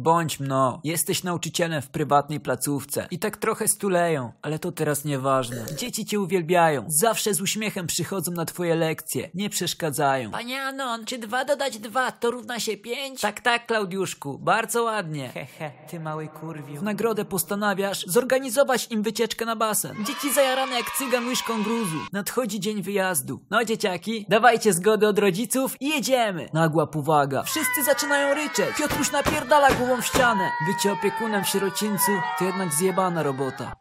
Bądź mno. Jesteś nauczycielem w prywatnej placówce. I tak trochę stuleją, ale to teraz nieważne. Dzieci cię uwielbiają. Zawsze z uśmiechem przychodzą na twoje lekcje. Nie przeszkadzają. Panie Anon, czy dwa dodać dwa to równa się pięć? Tak, tak, Klaudiuszku. Bardzo ładnie. Hehe, ty mały kurwiu. W nagrodę postanawiasz zorganizować im wycieczkę na basen. Dzieci zajarane jak cygan łyżką gruzu. Nadchodzi dzień wyjazdu. No dzieciaki, dawajcie zgody od rodziców i jedziemy. Nagła powaga. Wszyscy zaczynają ryczeć. Piotruś napierdala głową w ścianę. Bycie opiekunem w sierocińcu to jednak zjebana robota.